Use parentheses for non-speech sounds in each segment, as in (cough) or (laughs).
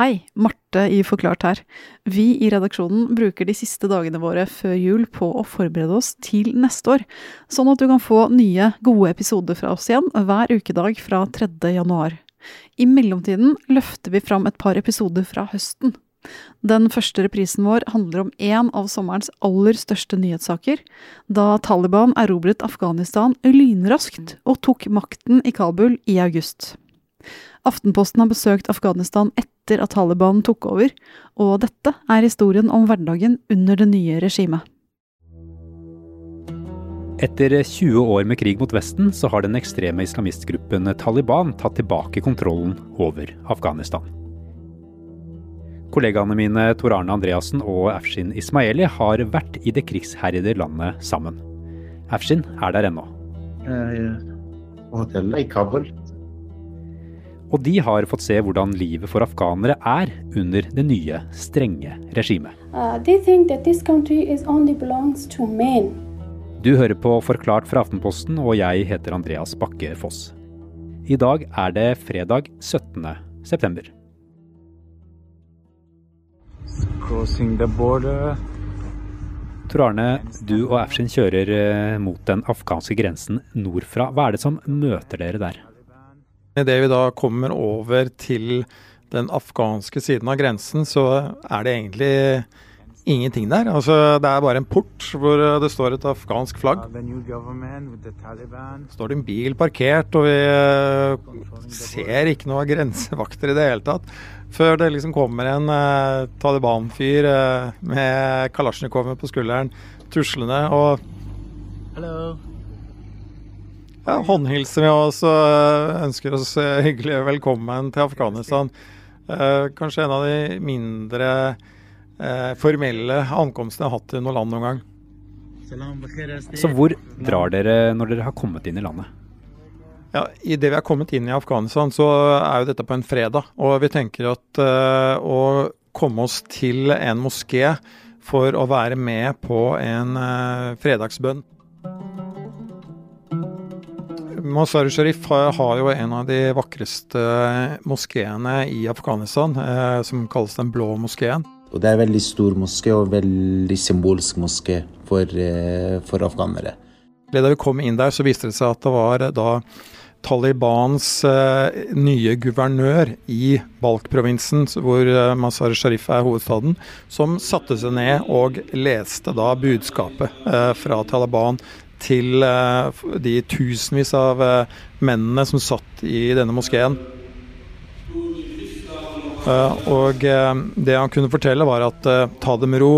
Hei, Marte i Forklart her. Vi i redaksjonen bruker de siste dagene våre før jul på å forberede oss til neste år, sånn at du kan få nye, gode episoder fra oss igjen hver ukedag fra 3. januar. I mellomtiden løfter vi fram et par episoder fra høsten. Den første reprisen vår handler om en av sommerens aller største nyhetssaker, da Taliban erobret Afghanistan lynraskt og tok makten i Kabul i august. Aftenposten har besøkt Afghanistan etter at Taliban tok over, og dette er historien om hverdagen under det nye regimet. Etter 20 år med krig mot Vesten, så har den ekstreme islamistgruppen Taliban tatt tilbake kontrollen over Afghanistan. Kollegaene mine Tor Arne Andreassen og Afshin Ismaili har vært i det krigsherjede landet sammen. Afshin er der ennå. På hotellet i Kabul. Og de har fått se hvordan livet for afghanere er under det nye, strenge regimet. Uh, they think that this country is only belongs to men. Du hører på Forklart fra Aftenposten, og jeg heter Andreas Bakke Foss. I dag er det fredag 17. september. Crossing. Tor Arne, du og Afshin kjører eh, mot den afghanske grensen nordfra. Hva er det som møter dere der? Idet vi da kommer over til den afghanske siden av grensen, så er det egentlig ingenting der. Altså, det er bare en port hvor det står et afghansk flagg. Taliban. står det en bil parkert, og vi eh, ser ikke noe grensevakter i det hele tatt. Før det liksom kommer en eh, Taliban-fyr eh, med kalasjnikoven på skulderen, tuslende, og Hello. Ja, håndhilser med oss og ønsker oss hyggelig velkommen til Afghanistan. Eh, kanskje en av de mindre eh, formelle ankomstene jeg har hatt i noe land noen gang. Så hvor drar dere når dere har kommet inn i landet? Ja, Idet vi er kommet inn i Afghanistan, så er jo dette på en fredag. Og vi tenker at eh, å komme oss til en moské for å være med på en fredagsbønn Mazar Sharif har, jo en av de vakreste moskeene i Afghanistan, eh, som kalles Den blå moskeen. Og det er en veldig stor moské og veldig symbolsk moské for, eh, for afghanere. Da vi kom inn der, så viste det seg at det var eh, da Talibans nye guvernør i Balk-provinsen, hvor Mazar Sharif er hovedstaden, som satte seg ned og leste da budskapet fra Taliban til eh, de tusenvis av eh, mennene som satt i denne moskeen. Eh, og det han kunne fortelle, var at ta det med ro.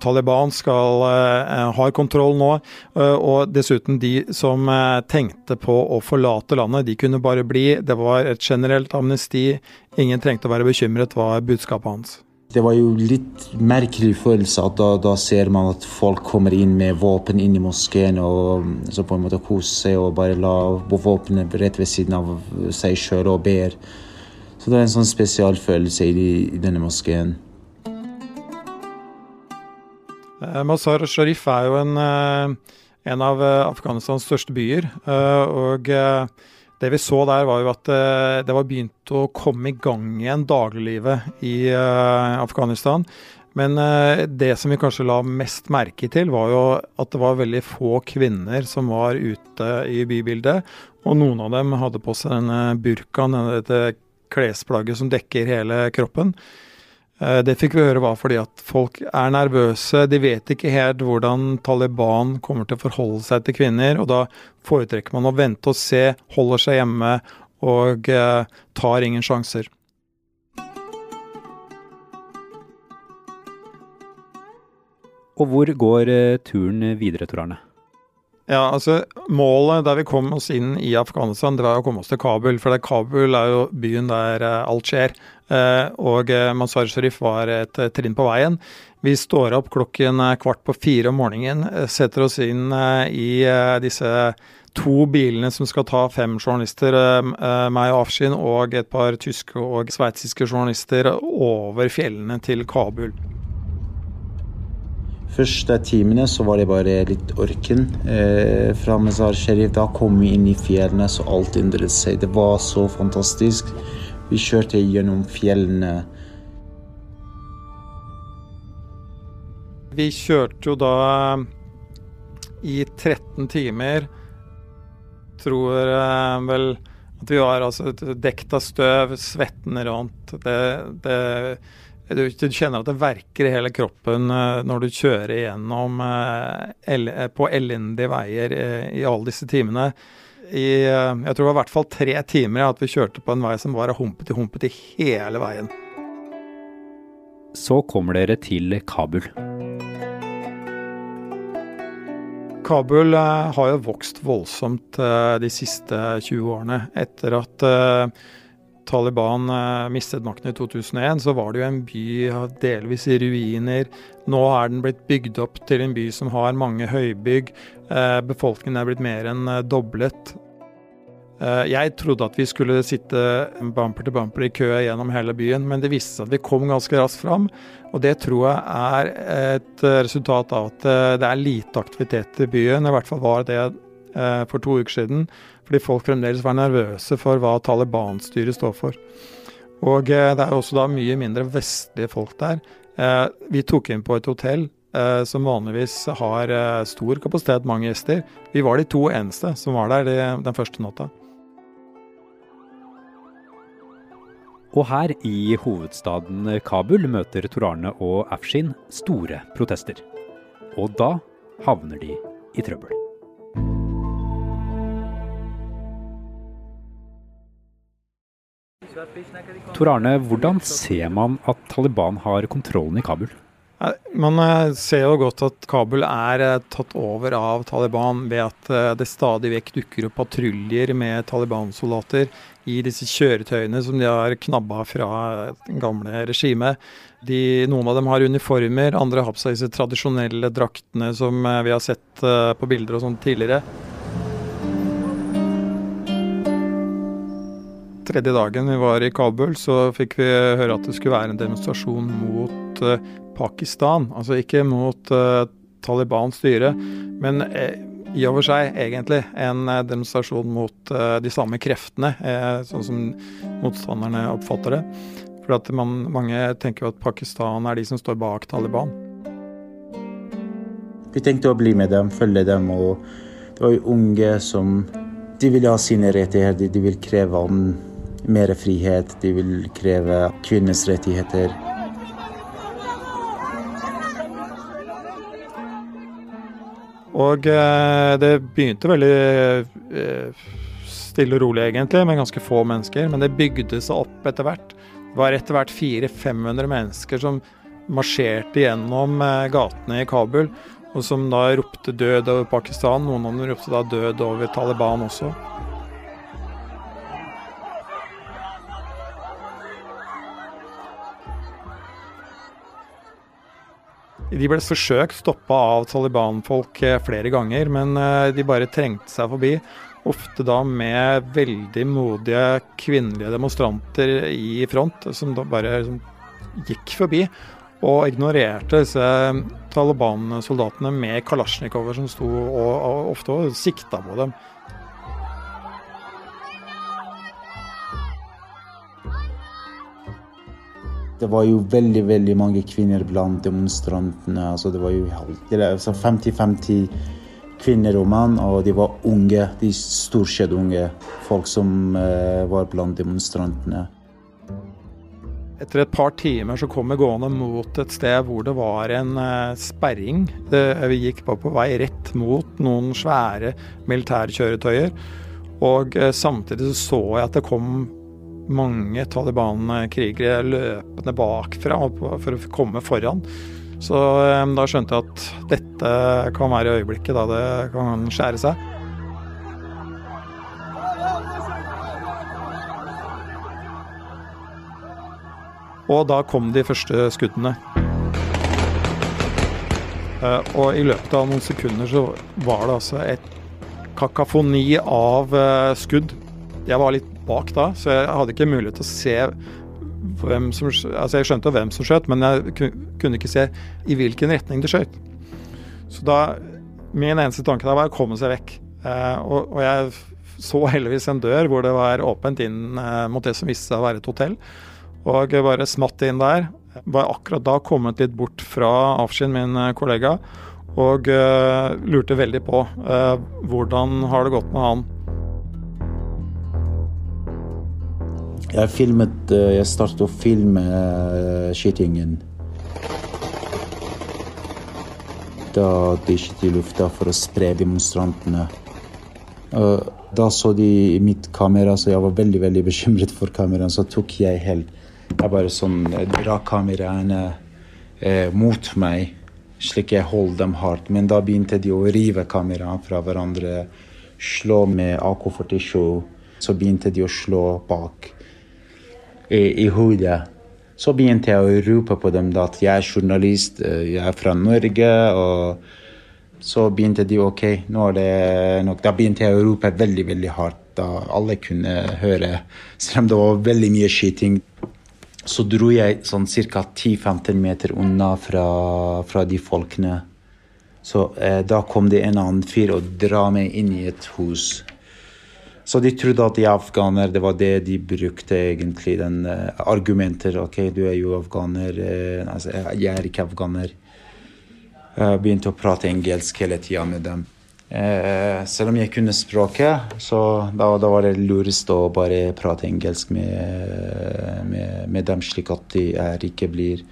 Taliban skal, eh, har kontroll nå, og dessuten de som tenkte på å forlate landet, de kunne bare bli. Det var et generelt amnesti. Ingen trengte å være bekymret, var budskapet hans. Det var jo litt merkelig følelse at da, da ser man at folk kommer inn med våpen inn i moskeen og så på en måte koser seg og bare la våpenet rett ved siden av seg sjøl og ber. Så det er en sånn spesialfølelse i, i denne moskeen. Eh, Mazar Sharif er jo en, eh, en av eh, Afghanistans største byer. Og det vi så der, var jo at eh, det var begynt å komme i gang igjen dagliglivet i eh, Afghanistan. Men eh, det som vi kanskje la mest merke til, var jo at det var veldig få kvinner som var ute i bybildet. Og noen av dem hadde på seg denne burkaen, dette klesplagget som dekker hele kroppen. Eh, Det fikk vi høre var fordi at folk er nervøse. De vet ikke helt hvordan Taliban kommer til å forholde seg til kvinner. Og da foretrekker man å vente og se, holder seg hjemme og eh, tar ingen sjanser. Og hvor går eh, turen videre, Tor Arne? Ja, altså Målet der vi kom oss inn i Afghanistan, det var å komme oss til Kabul. For det Kabul er jo byen der alt skjer. Eh, og Mansar Mazar Sharif var et eh, trinn på veien. Vi står opp klokken eh, kvart på fire om morgenen, eh, setter oss inn eh, i eh, disse to bilene som skal ta fem journalister, eh, eh, meg og Afshin, og et par tyske og sveitsiske journalister over fjellene til Kabul. Første timene så var det bare litt orken eh, fra Mazar Sharif. Da kom vi inn i fjellene, så alt endret seg. Det var så fantastisk. Vi kjørte gjennom fjellene. Vi kjørte jo da i 13 timer. Tror eh, vel at vi var altså dekt av støv, svetten rant. Det, det, du, kjenner at det verker i hele kroppen eh, når du kjører gjennom eh, på elendige veier i alle disse timene. I, jeg tror det var i hvert fall tre timer at vi kjørte på en vei som var humpete humpete hele veien. Så kommer dere til Kabul. Kabul eh, har jo vokst voldsomt eh, de siste 20 årene. Etter at eh, Taliban mistet makten i 2001, så var det jo en by delvis i ruiner. Nå er den blitt bygd opp til en by som har mange høybygg. Befolkningen er blitt mer enn doblet. Eh, jeg trodde at vi skulle sitte bumper til bumper i kø gjennom hele byen, men det viste seg at vi kom ganske raskt fram. Og det tror jeg er et resultat av at eh, det er lite aktivitet i byen. I hvert fall var det eh, for to uker siden. Fordi folk fremdeles var nervøse for hva Taliban-styret står for. Og det er også da mye mindre vestlige folk der. Vi tok inn på et hotell som vanligvis har stor kapasitet, mange gjester. Vi var de to eneste som var der den første natta. Og her i hovedstaden Kabul møter Torane og Afshin store protester. Og da havner de i trøbbel. Torane, hvordan ser man at Taliban har kontrollen i Kabul? Man eh, ser jo godt at Kabul er eh, tatt over av Taliban ved at eh, det stadig vekk dukker opp patruljer med Taliban-soldater i disse kjøretøyene som de har knabba fra det gamle regimet. De, noen av dem har uniformer, andre har på seg disse tradisjonelle draktene som vi har sett på bilder og sånt tidligere. Tredje dagen vi var i Kabul, så fikk vi høre at det skulle være en demonstrasjon mot Pakistan. Altså ikke mot uh, Talibans styre, men uh, i og for seg egentlig en demonstrasjon mot de samme kreftene, sånn som motstanderne oppfatter det. For at man, mange tenker jo at Pakistan er de som står bak Taliban. Vi tenkte å bli med dem, følge dem. og Det var jo unge som De ville ha sine rettigheter, de vil kreve mer frihet, de vil kreve kvinners rettigheter. Og eh, det begynte veldig eh, stille og rolig, egentlig, med ganske få mennesker. Men det bygde seg opp etter hvert. Det var etter hvert 400-500 mennesker som marsjerte gjennom eh, gatene i Kabul, og som da ropte død over Pakistan. Noen av dem ropte da død over Taliban også. De ble forsøkt stoppa av Taliban-folk eh, flere ganger, men eh, de bare trengte seg forbi. Ofte da med veldig modige kvinnelige demonstranter i front, som da bare liksom, gikk forbi. Og ignorerte disse Taliban-soldatene med kalasjnikover som sto og, og ofte sikta på dem. Det var jo veldig veldig mange kvinner blant demonstrantene. Altså det var jo 50-50 altså kvinner og menn, og de var unge. De stort sett unge folk som uh, var blant demonstrantene. Etter et par timer så kom vi gående mot et sted hvor det var en uh, sperring. Det, vi gikk bare på vei rett mot noen svære militærkjøretøyer. Og uh, samtidig så, så jeg at det kom mange Taliban-krigere løpende bakfra for å komme foran. Så eh, da skjønte jeg at dette kan være øyeblikket da det kan skjære seg. Og da kom de første skuddene. Eh, og i løpet av noen sekunder så var det altså et kakafoni av eh, skudd. Jeg var litt bak da, så jeg hadde ikke mulighet til å se hvem som Altså, jeg skjønte hvem som skjøt, men jeg kunne ikke se i hvilken retning de skjøt. Så da Min eneste tanke da var å komme seg vekk. Eh, og, og, jeg så heldigvis en dør hvor det var åpent inn eh, mot det som viste seg å være et hotell. Og jeg bare smatt inn der. Var akkurat da kommet litt bort fra Afshin, min eh, kollega, og eh, lurte veldig på eh, hvordan har det gått med han. Jeg filmet eh, Jeg startet å filme eh, skytingen. Da de skjøt i lufta for å spre demonstrantene. Da så de i mitt kamera, så jeg var veldig veldig bekymret for kameraet. Så tok jeg helt Jeg bare sånn eh, dra kameraene eh, mot meg, slik jeg holdt dem hardt. Men da begynte de å rive kameraene fra hverandre, slå med AK-47. Så begynte de å slå bak i, i hodet. Så begynte jeg å rope på dem at jeg er journalist, eh, jeg er fra Norge. og så begynte de OK, nå er det nok. Da begynte jeg å rope veldig, veldig hardt. Da alle kunne høre, selv om det var veldig mye skyting. Så dro jeg sånn ca. 10-15 meter unna fra, fra de folkene. Så eh, da kom det en annen fyr og dra meg inn i et hus. Så de trodde at de er afghaner. Det var det de brukte egentlig. den uh, Argumenter. OK, du er jo afghaner. Uh, altså, jeg er ikke afghaner. Jeg begynte å prate engelsk hele tida med dem. Eh, selv om jeg kunne språket, så da, da var det lurest å bare prate engelsk med, med, med dem, slik at de er ikke blir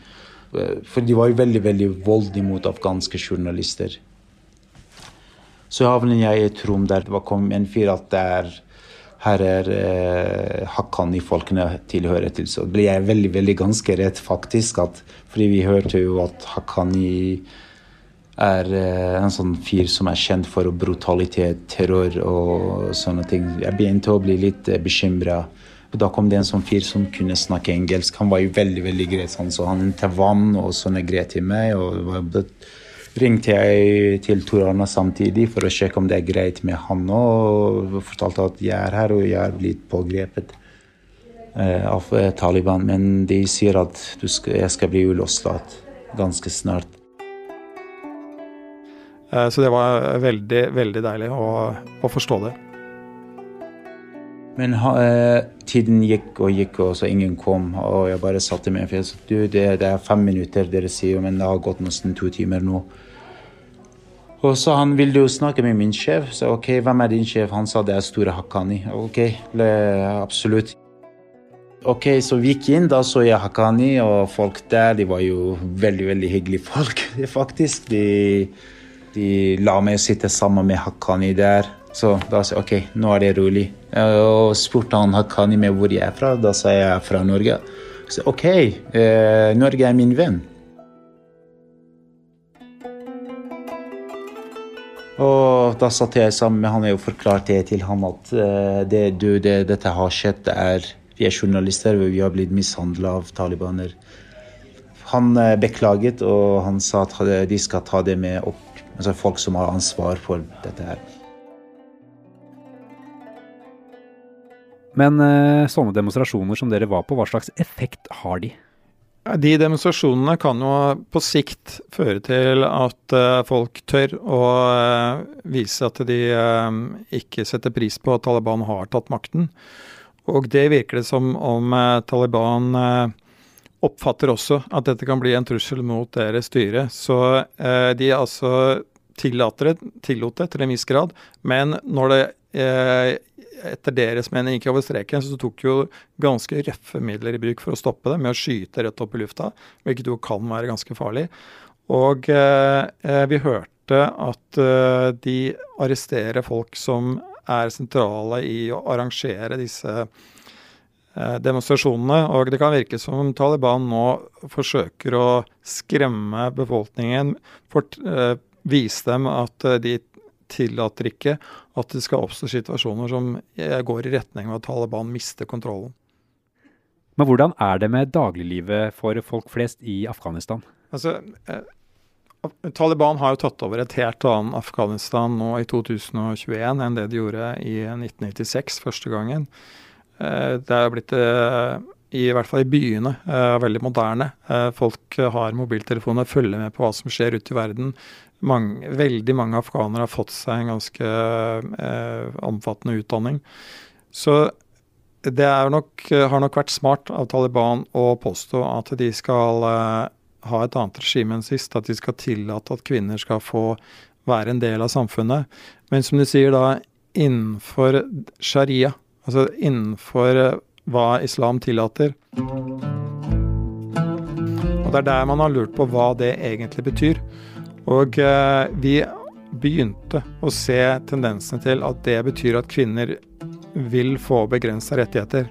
For de var jo veldig, veldig voldelige mot afghanske journalister. Så havnet jeg i et rom der det kom en fyr at der her er eh, Haqqani-folkene tilhører til. Så ble jeg veldig, veldig ganske redd, faktisk. At, fordi vi hørte jo at Haqqani er eh, en sånn fyr som er kjent for brutalitet, terror og sånne ting. Jeg begynte å bli litt eh, bekymra. Da kom det en sånn fyr som kunne snakke engelsk. Han var jo veldig veldig greit, han, så han hentet vann og sånne greier til meg. og da ringte jeg til Tor Arne samtidig for å sjekke om det er greit med han òg. Og fortalte at jeg er her og jeg er blitt pågrepet eh, av Taliban. Men de sier at skal, jeg skal bli løslatt ganske snart. Eh, Så det var veldig, veldig deilig å, å forstå det. Men eh, tiden gikk og gikk, og så ingen kom. Og jeg bare satte meg for jeg sa, du, det, det er fem minutter, dere sier, men det har gått nesten to timer nå. Og så han ville jo snakke med min sjef. Så OK, hvem er din sjef? Han sa det er Store Haqqani. OK, le, absolutt. OK, så vi gikk inn, da så jeg Haqqani, og folk der, de var jo veldig, veldig hyggelige folk, (laughs) faktisk. De, de la meg sitte sammen med Haqqani der. Så da sa jeg OK, nå er det rolig. Og spurte han Hakani med hvor jeg er fra. Da sa jeg fra Norge. Så OK, eh, Norge er min venn. Og da satt jeg sammen med han og forklarte til ham at eh, det, du, det, dette har skjedd. Det er, vi er journalister, og vi har blitt mishandla av talibaner. Han eh, beklaget, og han sa at de skal ta det med opp. Altså folk som har ansvar for dette her. Men eh, sånne demonstrasjoner som dere var på, hva slags effekt har de? De demonstrasjonene kan jo på sikt føre til at eh, folk tør å eh, vise at de ikke setter pris på at Taliban har tatt makten. Og det virker det som om Taliban oppfatter også at dette kan bli en trussel mot deres styre. Så de altså tillater det, tillot det til en viss grad, men når det etter deres mening gikk over streken, så tok jo ganske røffe midler i bruk for å stoppe det, med å skyte rett opp i lufta, hvilket jo kan være ganske farlig. Og eh, vi hørte at eh, de arresterer folk som er sentrale i å arrangere disse eh, demonstrasjonene. Og det kan virke som om Taliban nå forsøker å skremme befolkningen, for, eh, vise dem at eh, de tillater ikke at det skal oppstå situasjoner som går i retning av at Taliban mister kontrollen. Men hvordan er det med dagliglivet for folk flest i Afghanistan? Altså, eh, Taliban har jo tatt over et helt annet Afghanistan nå i 2021 enn det de gjorde i 1996 første gangen. Eh, det er blitt, eh, i hvert fall i byene, eh, veldig moderne. Eh, folk har mobiltelefoner, følger med på hva som skjer ute i verden mange, veldig mange afghanere har fått seg en ganske eh, omfattende utdanning. Så det nok, har nok vært smart av Taliban å påstå at de skal eh, ha et annet regime enn sist. At de skal tillate at kvinner skal få være en del av samfunnet. Men som du sier da, innenfor sharia, altså innenfor eh, hva islam tillater. Og det er der man har lurt på hva det egentlig betyr. Og eh, vi begynte å se tendensene til at det betyr at kvinner vil få begrensa rettigheter.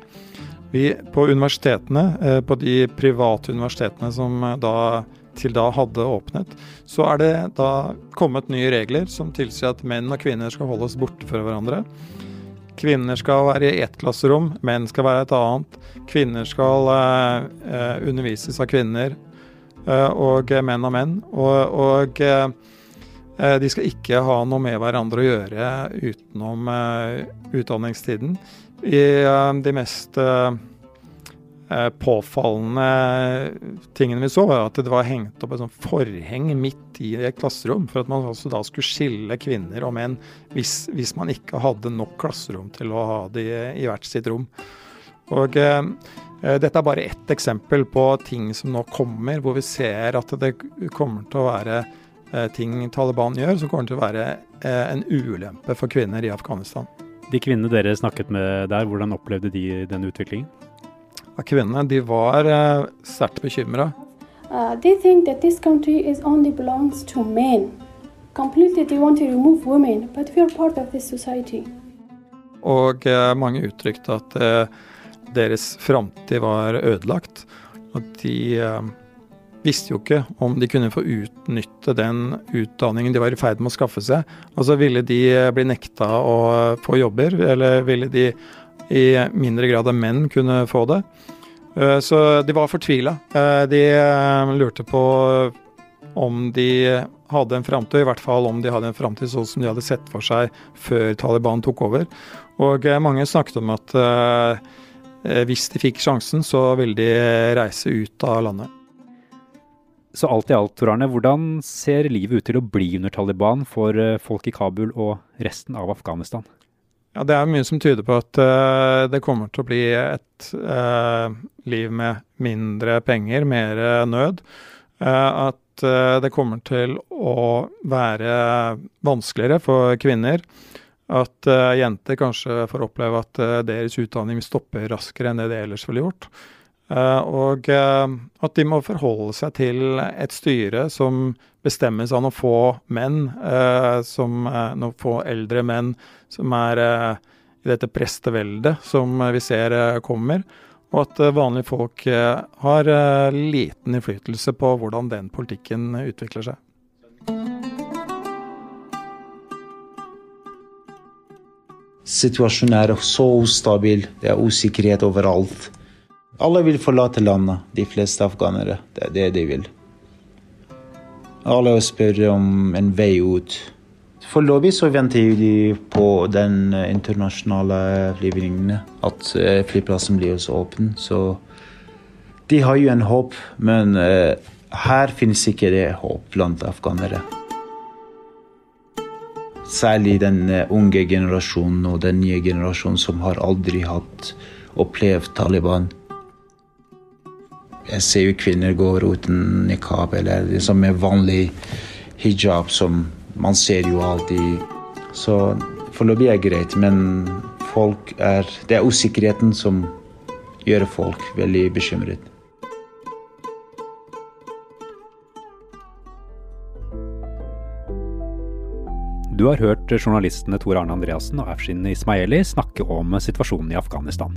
Vi, på universitetene, eh, på de private universitetene som eh, da, til da hadde åpnet, så er det da kommet nye regler som tilsier at menn og kvinner skal holdes borte fra hverandre. Kvinner skal være i ett klasserom, menn skal være et annet. Kvinner skal eh, undervises av kvinner, og menn av menn. Og, og eh, de skal ikke ha noe med hverandre å gjøre utenom eh, utdanningstiden. I de mest påfallende tingene vi så, var at det var hengt opp et sånt forheng midt i et klasserom, for at man også da skulle skille kvinner og menn hvis, hvis man ikke hadde nok klasserom til å ha de i hvert sitt rom. Og Eh, dette er bare ett eksempel på ting som nå kommer, hvor vi ser at det kommer til å være eh, ting Taliban gjør som kommer til å være eh, en ulempe for kvinner i Afghanistan. De kvinnene dere snakket med der, hvordan opplevde de den utviklingen? Kvinnene de var sterkt bekymra. Uh, they think that this country is only belongs to men. Completely they want to remove women, but we are part of this society. Og uh, mange uttrykte at uh, deres framtid var ødelagt. Og de eh, visste jo ikke om de kunne få utnytte den utdanningen de var i ferd med å skaffe seg. Altså ville de eh, bli nekta å få jobber, eller ville de i mindre grad enn menn kunne få det? Eh, så de var fortvila. Eh, de eh, lurte på om de hadde en framtid, i hvert fall om de hadde en framtid sånn som de hadde sett for seg før Taliban tok over. Og eh, mange snakket om at Eh, hvis de fikk sjansen, så ville de reise ut av landet. Så alt i alt, Tor Arne, hvordan ser livet ut til å bli under Taliban for eh, folk i Kabul og resten av Afghanistan? Ja, Det er mye som tyder på at uh, det kommer til å bli et uh, liv med mindre penger, mer nød. Uh, at det kommer til å være vanskeligere for kvinner at uh, jenter kanskje får oppleve at uh, deres utdanning stopper raskere enn det de ellers ville gjort. Uh, og at de må forholde seg til et styre som bestemmes av noen få menn, som noen få eldre menn som er i dette presteveldet som vi ser kommer. Og at vanlige folk har liten innflytelse på hvordan den politikken utvikler seg. Situasjonen er så ustabil. Det er usikkerhet overalt. Alle vil forlate landet, de fleste afghanere. Det er det de vil. Alle spør om en vei ut. Foreløpig så venter de på den internasjonale flyvningen, at eh, flyplassen blir også åpen. Så de har jo en håp, men uh, her finnes ikke det håp blant afghanere. Særlig den eh, unge generasjonen og den nye generasjonen som har aldri hatt opplevd Taliban. Jeg ser jo kvinner går uten nikab eller liksom med vanlig hijab, som man ser jo alltid. Så foreløpig er greit, men folk er, det er usikkerheten som gjør folk veldig bekymret. Du har hørt journalistene Tor Arne Andreassen og Afshin Ismaili snakke om situasjonen i Afghanistan.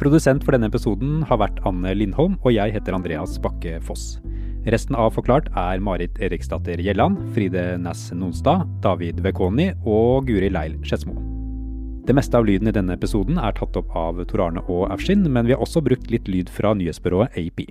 Produsent for denne episoden har vært Anne Lindholm, og jeg heter Andreas Bakke Foss. Resten av Forklart er Marit Eriksdatter Gjelland, Fride Næss Nonstad, David Vekoni og Guri Leil Skedsmo. Det meste av lyden i denne episoden er tatt opp av Tor Arne og Afshin, men vi har også brukt litt lyd fra nyhetsbyrået AP.